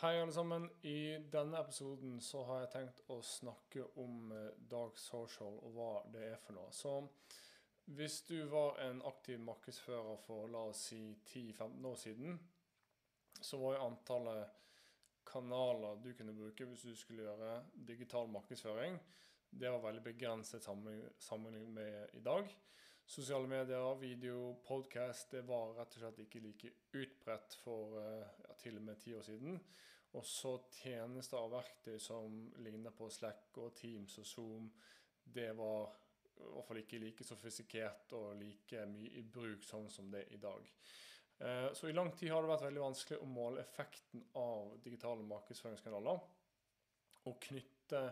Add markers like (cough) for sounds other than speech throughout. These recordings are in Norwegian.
Hei, alle sammen. I denne episoden så har jeg tenkt å snakke om eh, Dark Social og hva det er for noe. Så hvis du var en aktiv markedsfører for la oss si 10-15 år siden, så var jo antallet kanaler du kunne bruke hvis du skulle gjøre digital markedsføring, det var veldig begrenset sammenlignet med i dag. Sosiale medier, video, podkast, det var rett og slett ikke like utbredt for eh, ja, til og med ti år siden. Og så tjenester og verktøy som ligner på Slack og Teams og Zoom, det var i hvert fall ikke like sofistikert og like mye i bruk sånn som det er i dag. Eh, så i lang tid har det vært veldig vanskelig å måle effekten av digitale markedsføringskanaler. Og knytte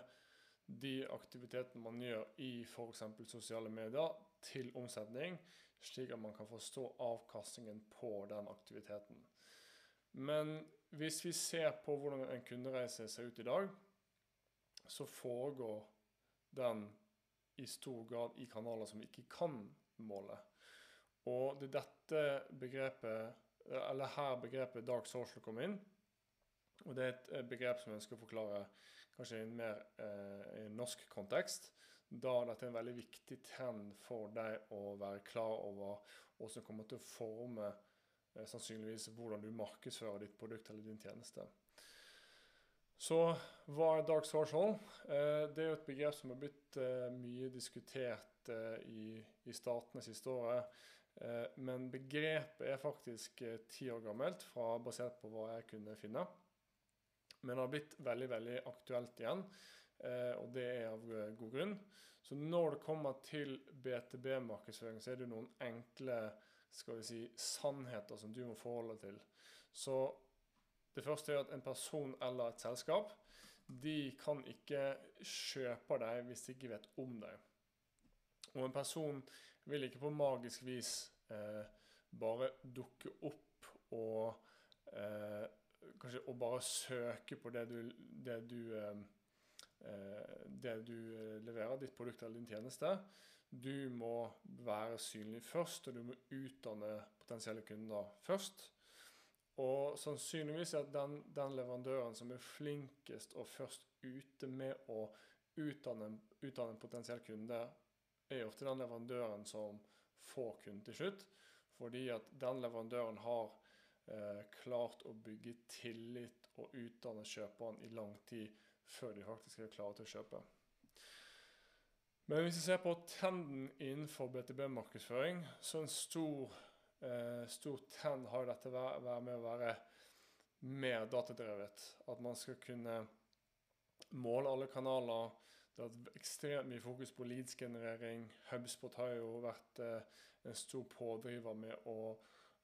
de aktivitetene man gjør i f.eks. sosiale medier, til omsetning, slik at man kan forstå avkastningen på den aktiviteten. Men hvis vi ser på hvordan en kundereise ser ut i dag, så foregår den i stor grad i kanaler som vi ikke kan måle. Og det er dette begrepet, eller her begrepet dark social kom inn. Og det er et begrep som jeg ønsker å forklare kanskje i en mer eh, norsk kontekst. Da dette er en veldig viktig trend for deg å være klar over, og som kommer til å forme eh, sannsynligvis hvordan du markedsfører ditt produkt eller din tjeneste. Så hva er dark social? Eh, det er jo et begrep som har blitt eh, mye diskutert i, i statene siste året. Men begrepet er faktisk ti år gammelt, fra, basert på hva jeg kunne finne men har blitt veldig veldig aktuelt igjen. Eh, og det er av eh, god grunn. Så når det kommer til BTB-markedsføring, så er det noen enkle skal vi si, sannheter som du må forholde deg til. Så det første er at en person eller et selskap de kan ikke kjøpe deg hvis de ikke vet om deg. Og en person vil ikke på magisk vis eh, bare dukke opp og eh, kanskje å bare søke på det du, det du, eh, det du eh, leverer, ditt produkt eller din tjeneste. Du må være synlig først, og du må utdanne potensielle kunder først. Og sannsynligvis er den, den leverandøren som er flinkest og først ute med å utdanne, utdanne en potensiell kunde, er ofte den leverandøren som får kunden til slutt. Fordi at den leverandøren har eh, klart å bygge tillit og utdanne kjøperen i lang tid før de faktisk er klare til å kjøpe. Men hvis vi ser på trenden innenfor BTB-markedsføring, så en stor, eh, stor trend har dette vært med å være mer datadrevet. At man skal kunne måle alle kanaler. Det har vært ekstremt mye fokus på leads-generering. Hubspot har jo vært eh, en stor pådriver med å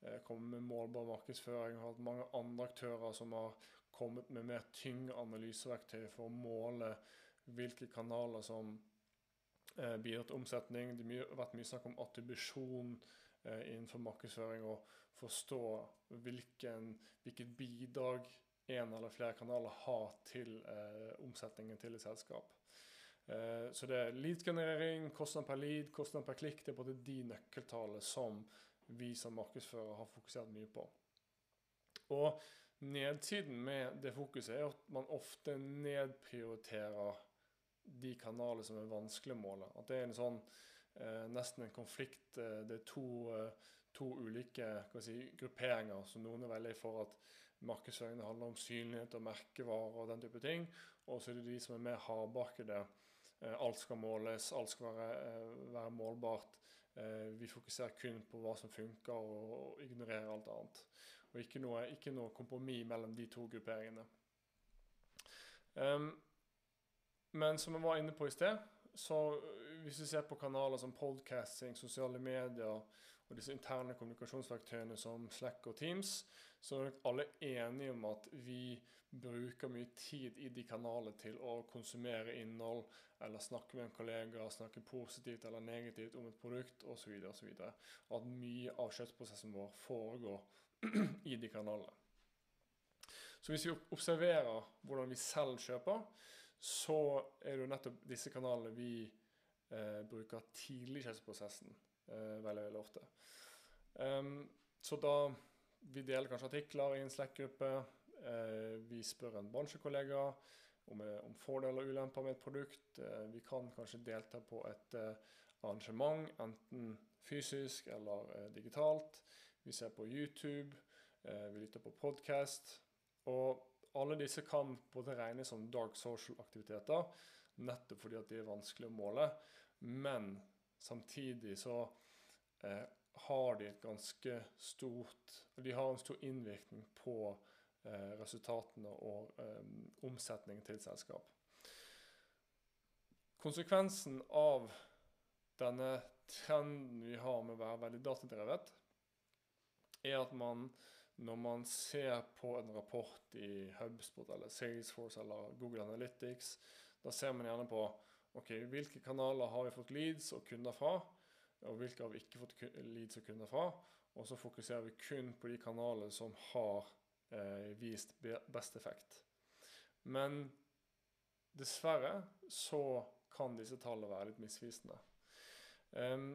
Eh, komme med målbar markedsføring. Har hatt mange andre aktører som har kommet med mer tyngre analyseverktøy for å måle hvilke kanaler som eh, bidrar til omsetning. Det har vært mye snakk om attribusjon eh, innenfor markedsføring og forstå hvilken, hvilket bidrag en eller flere kanaler har til eh, omsetningen til et selskap. Eh, så det er lead-generering, kostnad per lead, kostnad per klikk. Det er både de nøkkeltallene som vi som markedsfører har fokusert mye på. Og nedsiden med det fokuset er at man ofte nedprioriterer de kanalene som er vanskelig å måle. At det er en sånn eh, nesten en konflikt. Eh, det er to, eh, to ulike si, grupperinger. Så noen er veldig for at markedsføringen handler om synlighet og merkevarer og den type ting. Og så er det de som er mer hardbarkede Eh, alt skal måles, alt skal være, eh, være, målbart. Vi fokuserer kun på hva som funker, og, ignorerer alt annet. Og ikke noe, noe kompromiss mellom de to grupperingene. Um, men som jeg var inne på i sted, så hvis vi ser på kanaler som podcasting, sosiale medier og disse interne kommunikasjonsverktøyene som Slack og Teams, så er nok alle enige om at vi bruker mye tid i de kanalene til å konsumere innhold, eller snakke med en kollega, snakke positivt eller negativt om et produkt osv. osv. Og at mye av kjøttprosessen vår foregår (clears throat) i de kanalene. Så hvis vi observerer hvordan vi selv kjøper, så er det jo nettopp disse kanalene vi eh, bruker tidlig i kjøpsprosessen eh, veldig, veldig ofte. Så da vi deler kanskje artikler i en Slack-gruppe, Eh, vi spør en bransjekollega om, eh, om fordeler og ulemper med et produkt. Eh, vi kan kanskje delta på et eh, arrangement, enten fysisk eller eh, digitalt. Vi ser på YouTube, eh, vi lytter på podkast. Og alle disse kan både regnes som dark social-aktiviteter, nettopp fordi at de er vanskelig å måle. Men samtidig så eh, har de et ganske stort De har en stor innvirkning på eh, resultatene og eh, omsetningen til selskap. Konsekvensen av denne trenden vi har med å være veldig datadrevet, er at man når man ser på en rapport i Hubspot eller Salesforce eller Google Analytics, da ser man gjerne på ok, hvilke kanaler har vi fått leads og kunder fra, og hvilke har vi ikke fått leads og kunder fra. Og så fokuserer vi kun på de kanalene som har eh, vist best effekt. Men dessverre så kan disse tallene være litt misvisende. Um,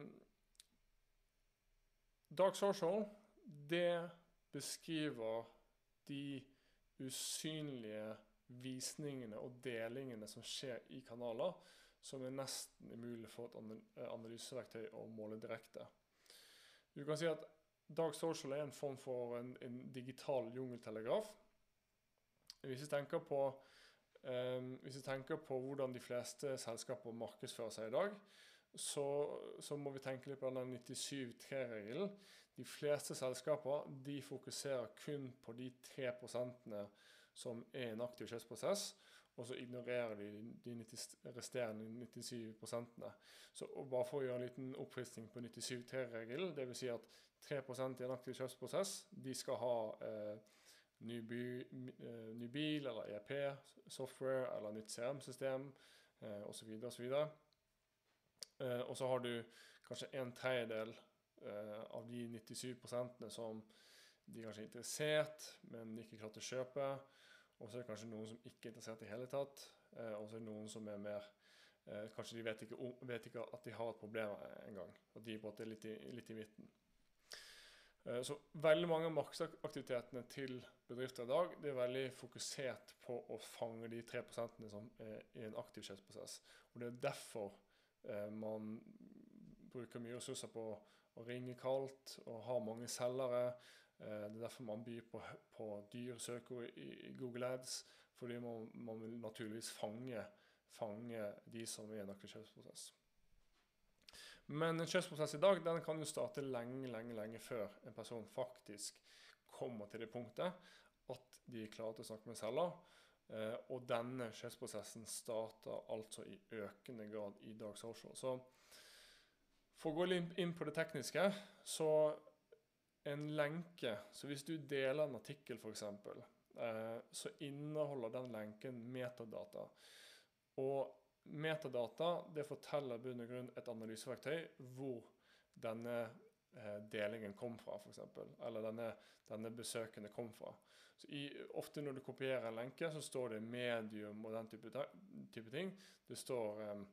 Dark Social, det beskriver de usynlige visningene og delingene som skjer i kanaler, som er nesten umulig for et analyseverktøy å måle direkte. Du kan si at Dark Social er en form for en, en digital jungeltelegraf. Hvis vi tenker på um, hvis vi tenker på hvordan de fleste selskaper markedsfører seg i dag, så, så må vi tenke litt på den 97-3-regelen. De fleste selskaper de fokuserer kun på de 3% som er en aktiv kjøpsprosess, og så ignorerer de de 90, resterende 97% Så Bare for å gjøre en liten oppfriskning på 97-3-regelen, dvs. Si at 3% i en aktiv kjøpsprosess de skal ha eh, ny, by, eh, ny, bil eller ERP, software eller nytt CRM-system eh, osv. osv. Eh, og så har du kanskje en tredjedel eh, av de 97% som de kanskje er interessert, men ikke klarte å kjøpe. Og så er det kanskje noen som ikke er interessert i hele tatt. Eh, og så er det noen som er mer eh, Kanskje de vet ikke, vet ikke, at de har et problem engang. Og de er på en måte litt i, litt i midten. Eh, så veldig mange av markedsaktivitetene til bedrifter i dag det er veldig fokusert på å fange de 3% som er i en aktiv kjøpsprosess. Og det er derfor man bruker mye ressurser på å ringe kaldt og ha mange selgere. Eh, det er derfor man byr på, på søkeord i, Google Ads, fordi man, man vil naturligvis fange, fange, de som er i en aktiv kjøpsprosess. Men en kjøpsprosess i dag den kan jo starte lenge, lenge, lenge før en person faktisk kommer til det punktet at de er klare til å snakke med selger. Eh, og denne kjøpsprosessen starter altså i økende grad i Dag Social. Så for å gå inn på det tekniske, så en lenke Så hvis du deler en artikkel, f.eks., eh, så inneholder den lenken metadata. Og metadata det forteller bunn og grunn et analyseverktøy hvor denne eh, delingen kom fra, f.eks. Eller denne, denne besøkende kom fra. I, ofte når du kopierer en lenke, så står det medium og den type, type ting. Det står um,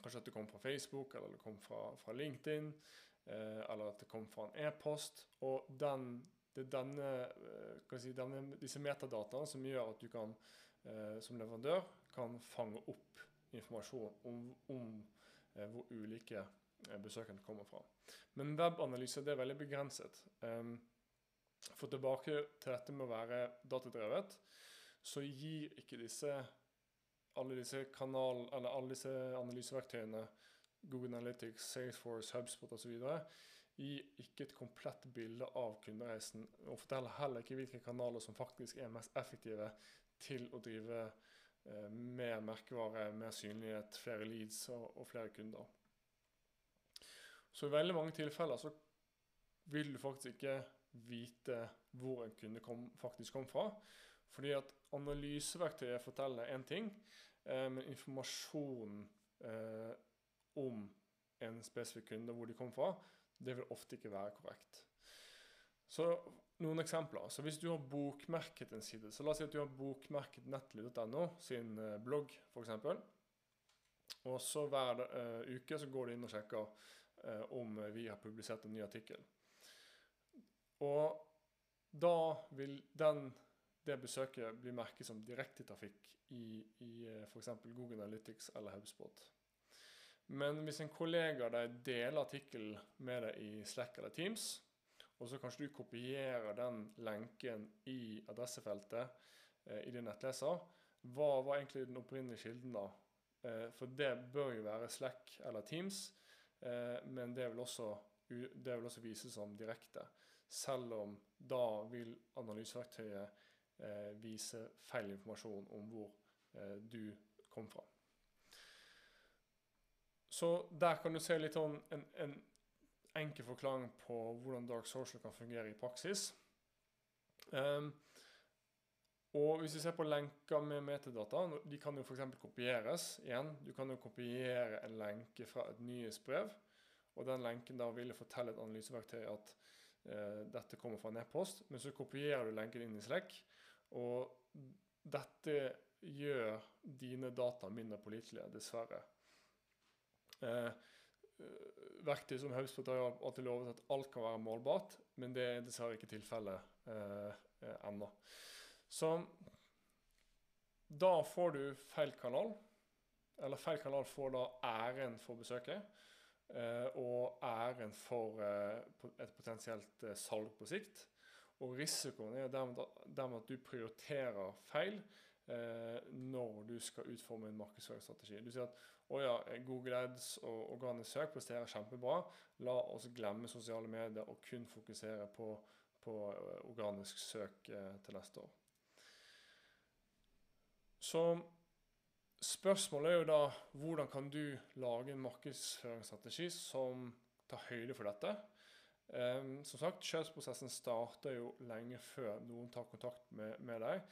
kanskje at det kom fra Facebook, eller det kom fra, fra LinkedIn, eh, eller at det kom fra en e-post. Og den, det er denne, eh, si, denne, disse metadataene som gjør at du kan, eh, som leverandør kan fange opp informasjon om, om eh, hvor ulike eh, besøkende kommer fra. Men webanalyse er veldig begrenset. Um, for tilbake til dette med å være datadrevet, så gir ikke disse alle disse kanal, alle disse analyseverktøyene, Google Analytics, Salesforce, HubSpot osv., gir ikke et komplett bilde av kundereisen, og forteller heller ikke hvilke kanaler som faktisk er mest effektive til å drive eh, mer merkevare, mer synlighet, flere leads og, flere kunder. Så i veldig mange tilfeller så vil du faktisk ikke vite hvor en kunde kom, faktisk kom fra. Fordi at analyseverktøyet forteller én ting, eh, men informasjonen eh, om en spesifikk kunde, hvor de kom fra, det vil ofte ikke være korrekt. Så noen eksempler. Så Hvis du har bokmerket en side, så la oss si at du har bokmerket nettly.no sin eh, blogg, f.eks. Og så hver uh, uke så går du inn og sjekker uh, om vi har publisert en ny artikkel. Og da vil den det besøket bli merket som direktetrafikk i, i eh, f.eks. Google Analytics eller HubSpot. Men hvis en kollega deg deler artikkelen med deg i Slack eller Teams, og så kanskje du kopierer den lenken i adressefeltet eh, i din nettleser, hva var egentlig den opprinnelige kilden da? Eh, for det bør jo være Slack eller Teams, eh, men det vil, også, det vil også vises som direkte. Selv om da vil analyseverktøyet eh, vise feil informasjon om hvor eh, du kom fra. Så der kan du se litt om en, en enkel forklaring på hvordan Dark Social kan fungere i praksis. Um, og hvis vi ser på lenker med metadata, de kan jo f.eks. kopieres igjen. Du kan jo kopiere en lenke fra et nyhetsbrev, og den lenken da vil fortelle et analyseverktøy at uh, dette kommer fra en e-post, men så kopierer du lenken inn i Slack, og dette gjør dine data mindre pålitelige, dessverre. Eh, verktøy som HubSpot har alltid lovet at alt kan være målbart, men det er dessverre ikke tilfellet eh, eh, ennå. Så da får du feil kanal, eller feil kanal får da æren for besøket. Eh, og æren for eh, et potensielt eh, salg på sikt. Og risikoen er dermed at du prioriterer feil eh, når du skal utforme en markedsføringsstrategi. Du sier at å ja, Google Ads og organisk søk presterer kjempebra. La oss glemme sosiale medier og kun fokusere på, på eh, organisk søk eh, til neste år. Så spørsmålet er jo da hvordan kan du lage en markedsføringsstrategi som tar høyde for dette? Um, som sagt, Kjøpsprosessen starter jo lenge før noen tar kontakt med, med deg.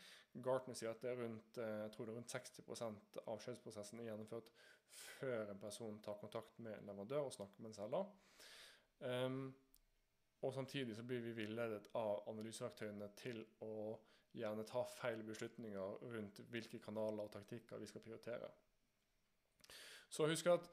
Gartner sier at det er rundt, eh, jeg tror det er rundt 60 av kjøpsprosessen er gjennomført før en person tar kontakt med en leverandør og snakker med en selger. Um, og samtidig så blir vi villedet av analyseverktøyene til å gjerne ta feil beslutninger rundt hvilke kanaler og taktikker vi skal prioritere. Så husk at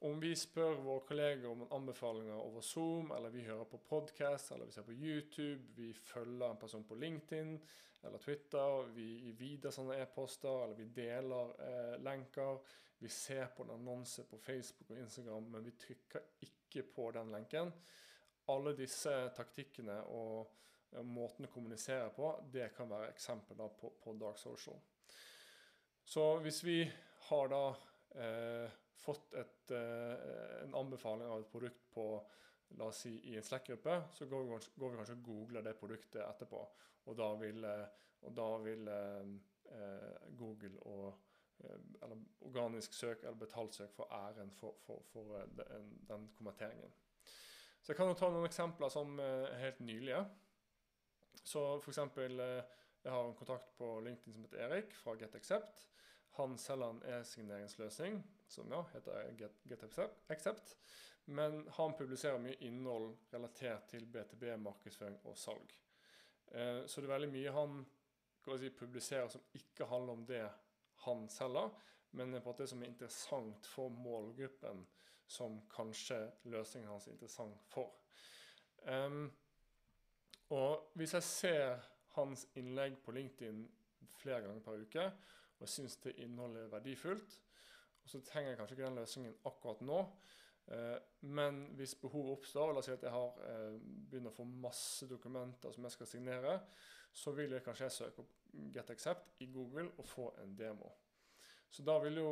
om vi spør våre kolleger om anbefalinger over Zoom, eller vi hører på podkast, eller vi ser på YouTube, vi følger en person på LinkedIn eller Twitter, vi videre sånne e-poster, eller vi deler eh, lenker, vi ser på en annonse på Facebook og Instagram, men vi trykker ikke på den lenken. Alle disse taktikkene og eh, måten å kommunisere på, det kan være eksempler på, på dark social. Så hvis vi har da eh, fått et, eh, en anbefaling av et produkt på la oss si i en Slack-gruppe, så går vi, går vi, kanskje og googler det produktet etterpå. Og da vil, eh, og da vil eh, eh, Google og eller organisk søk eller betalt søk for æren for, for, for den, den, kommenteringen. Så jeg kan jo ta noen eksempler som er helt nylige. Så f.eks. jeg har en kontakt på LinkedIn som heter Erik fra GetAccept. Han selger en e-signeringsløsning som ja, heter Get, GetAccept. Men han publiserer mye innhold relatert til BTB-markedsføring og salg. Eh, så det er veldig mye han si, publiserer som ikke handler om det han selger, men på det som er interessant for målgruppen, som kanskje løsningen hans er interessant for. Um, og hvis jeg ser hans innlegg på LinkedIn flere ganger per uke, og syns det innholdet er verdifullt. Så trenger jeg kanskje ikke den løsningen akkurat nå. Eh, men hvis behovet oppstår, la oss si at jeg har eh, begynner å få masse dokumenter som jeg skal signere, så vil jeg kanskje søke opp GetAccept i Google og få en demo. Så da vil jo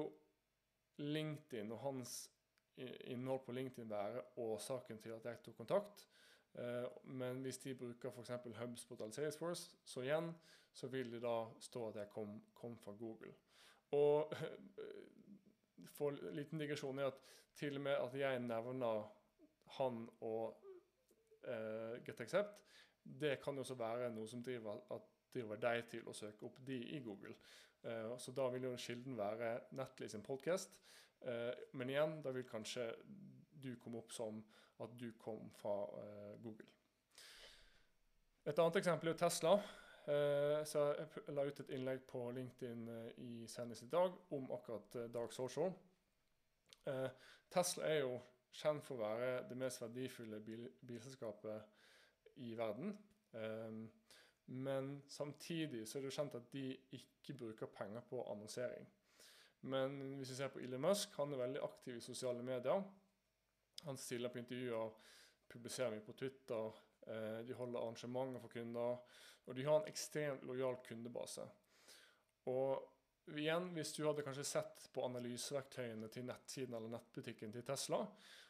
LinkedIn og hans innhold på LinkedIn være årsaken til at jeg tok kontakt. Eh, men hvis de bruker f.eks. HubSpot eller Salesforce, så igjen så vil det da stå at jeg kom, kom fra Google. Og (laughs) for en liten digresjon i at til og med at jeg nevner han og eh, GetAccept, det kan jo også være noe som driver, at driver deg til å søke opp de i Google. Eh, så da vil jo kilden være Nettly sin podcast. Eh, men igjen, da vil kanskje du komme opp som at du kom fra eh, Google. Et annet eksempel er Tesla. Eh, så jeg la ut et innlegg på LinkedIn eh, i senest i dag om akkurat eh, Dark Social. Tesla er jo kjent for å være det mest verdifulle bil bilselskapet i verden. Men samtidig så er det jo kjent at de ikke bruker penger på annonsering. Men hvis vi ser på Elon Musk, han er veldig aktiv i sosiale medier. Han stiller på intervjuer, publiserer mye på Twitter, de holder arrangementer for kunder. Og de har en ekstremt lojal kundebase. Og igjen, hvis du hadde kanskje sett på analyseverktøyene til nettsiden eller nettbutikken til Tesla,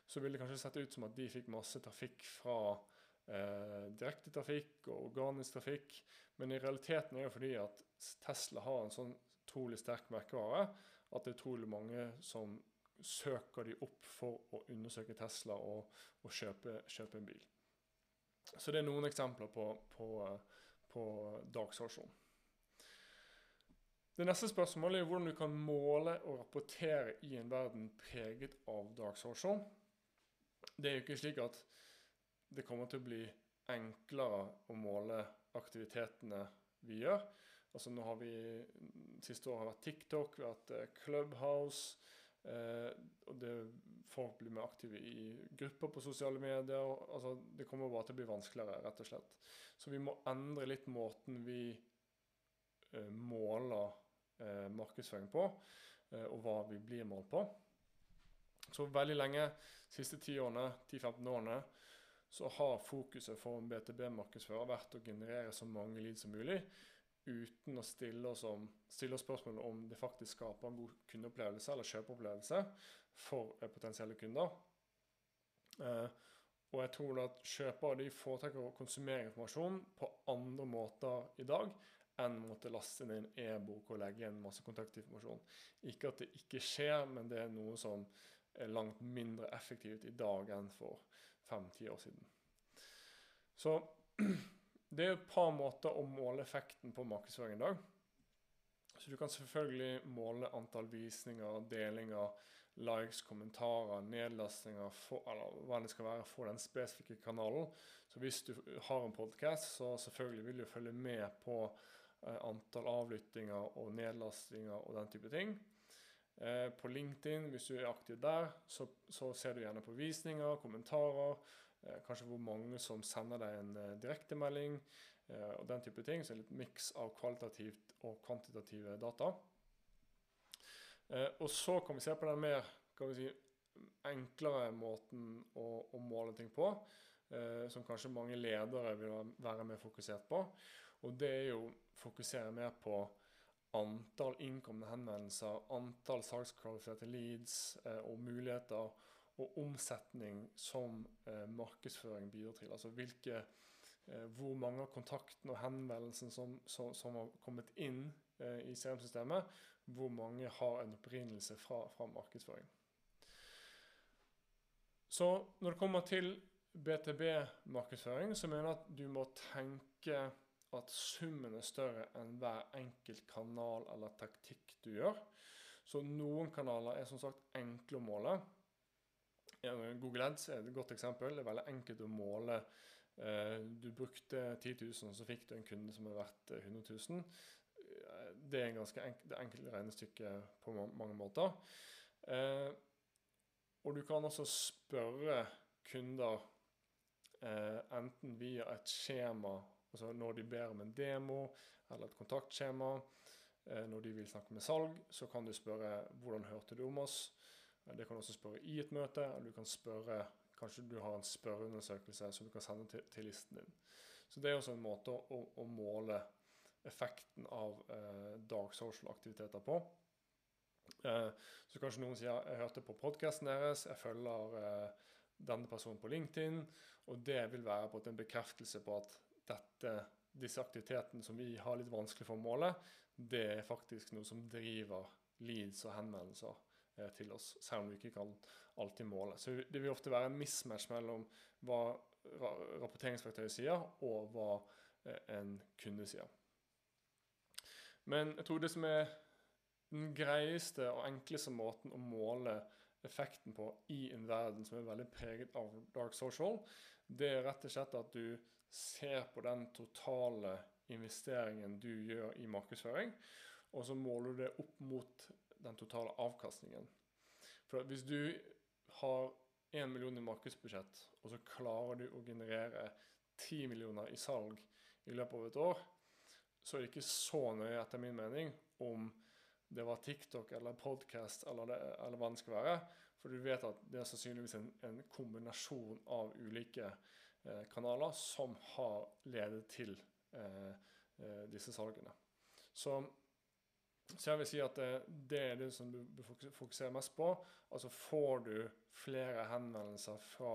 så ville det kanskje sett ut som at de fikk masse trafikk fra eh, direktetrafikk og organisk trafikk. Men i realiteten er det fordi at Tesla har en sånn utrolig sterk merkevare at det er utrolig mange som søker de opp for å undersøke Tesla og, og kjøpe, kjøpe, en bil. Så det er noen eksempler på, på, på dark. Det neste spørsmålet er hvordan du kan måle og rapportere i en verden preget av dark. Det er jo ikke slik at det kommer til å bli enklere å måle aktivitetene vi gjør. Altså nå har vi Siste år har vært TikTok, vi har hatt eh, Clubhouse. Eh, Folk blir mer aktive i grupper på sosiale medier. altså Det kommer bare til å bli vanskeligere, rett og slett. Så vi må endre litt måten vi eh, måler eh, markedsføring på, eh, og hva vi blir målt på. Så veldig lenge, de siste 10-15 årene, så har fokuset for en BTB-markedsfører vært å generere så mange lead som mulig, uten å stille oss, om, stille oss spørsmål om det faktisk skaper en god kundeopplevelse eller kjøpeopplevelse for eh, potensielle kunder. Eh, og jeg tror at kjøpere de foretrekker å konsumere informasjon på andre måter i dag enn å måtte laste inn en e-bok og legge igjen masse kontaktinformasjon. Ikke at det ikke skjer, men det er noe som er langt mindre effektivt i dag enn for fem-ti år siden. Så (clears throat) det er et par måter å måle effekten på markedsføring i dag. Så du kan selvfølgelig måle antall visninger, delinger, likes, kommentarer, nedlastinger, for, eller hva det skal være for den spesifikke kanalen. Så hvis du har en podkast, så selvfølgelig vil du følge med på Eh, antall avlyttinger og nedlastinger og den type ting. Eh, på LinkedIn, hvis du er aktiv der, så, så ser du gjerne på visninger, kommentarer, eh, kanskje hvor mange som sender deg en direktemelding og den type ting. Så en litt miks av kvalitativt og kvantitative data. Og så kan vi se på den mer kan vi si, enklere måten å, å måle ting på, som kanskje mange ledere vil være mer fokusert på. Og det er jo fokusere mer på antall innkomne henvendelser, antall salgskvalifiserte leads eh, og muligheter og omsetning som eh, markedsføring bidrar til. Altså hvilke, eh, hvor mange av kontaktene og henvendelsene som, som, som, har kommet inn eh, i CRM-systemet, hvor mange har en opprinnelse fra, fra markedsføring. Så når det kommer til BTB-markedsføring, så mener jeg at du må tenke at summen er større enn hver enkelt kanal eller taktikk du gjør. Så noen kanaler er som sagt enkle å måle. Google Ads er et godt eksempel. Det er veldig enkelt å måle. Eh, du brukte 10 000, så fikk du en kunde som er verdt 100 eh, 000. Eh, det er en ganske enkelt, enkelt regnestykke på mange måter. Og du kan også spørre kunder enten via et skjema Altså når de ber om en demo eller et kontaktskjema, eh, når de vil snakke med salg, så kan du spørre 'Hvordan hørte du om oss?' Eh, det kan du også spørre i et møte, eller du kan spørre Kanskje du har en spørreundersøkelse som du kan sende til, til listen din. Så det er også en måte å, å måle effekten av eh, dark social-aktiviteter på. Eh, så kanskje noen sier 'Jeg hørte på podkasten deres', 'Jeg følger eh, denne personen på LinkedIn', og det vil være på en bekreftelse på at dette, disse aktivitetene som vi har litt vanskelig for å måle, det er faktisk noe som driver leads og henvendelser eh, til oss, selv om vi ikke kan alltid måle. Så det vil ofte være en mismatch mellom hva rapporteringsverktøyet sier, og hva eh, en kunde sier. Men jeg tror det som er den greieste og enkleste måten å måle effekten på i en verden som er veldig preget av dark social, det er rett og slett at du ser på den totale investeringen du gjør i markedsføring, og så måler du det opp mot den totale avkastningen. For hvis du har 1 million i markedsbudsjett, og så klarer du å generere 10 millioner i salg i løpet av et år, så er det ikke så nøye, etter min mening, om det var TikTok eller podkast eller, eller, hva det skal være. For du vet at det er sannsynligvis en, en kombinasjon av ulike eh, kanaler som har ledet til eh, eh disse salgene. Så, så, jeg vil si at det, det er det som du fokuserer mest på. Altså får du flere henvendelser fra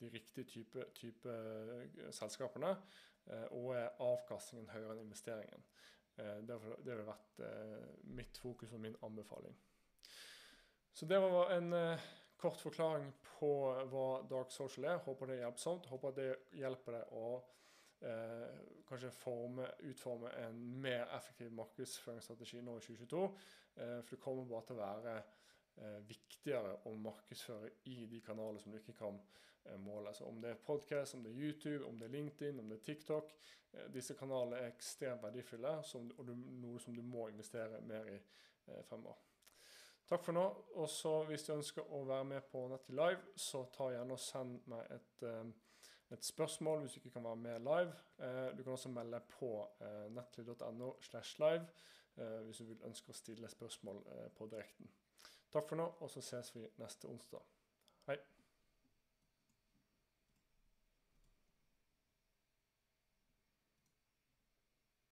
de riktige type, type eh, selskapene, eh, og er avkastningen høyere enn investeringen. Eh, det har vært mitt fokus og min anbefaling. Så det var en kort forklaring på hva Dark Social er. Håper det er hjelpsomt. Håper det hjelper deg å eh, kanskje forme, utforme en mer effektiv markedsføringsstrategi nå i 2022. Eh, for det kommer bare til å være eh, viktigere å markedsføre i de kanalene som du ikke kan Eh, målet. Så om det er podcast, om det er YouTube, om det er LinkedIn, om det er TikTok. Eh, disse kanalene er ekstremt verdifulle og noe som du må investere mer i eh, fremover. Takk for nå. og så Hvis du ønsker å være med på Nettly Live, så ta gjerne og send meg et, et, spørsmål hvis du ikke kan være med live. Du kan også melde på nettly.no slash live hvis du vil ønske å stille spørsmål på direkten. Takk for nå, og så ses vi neste onsdag. Hei.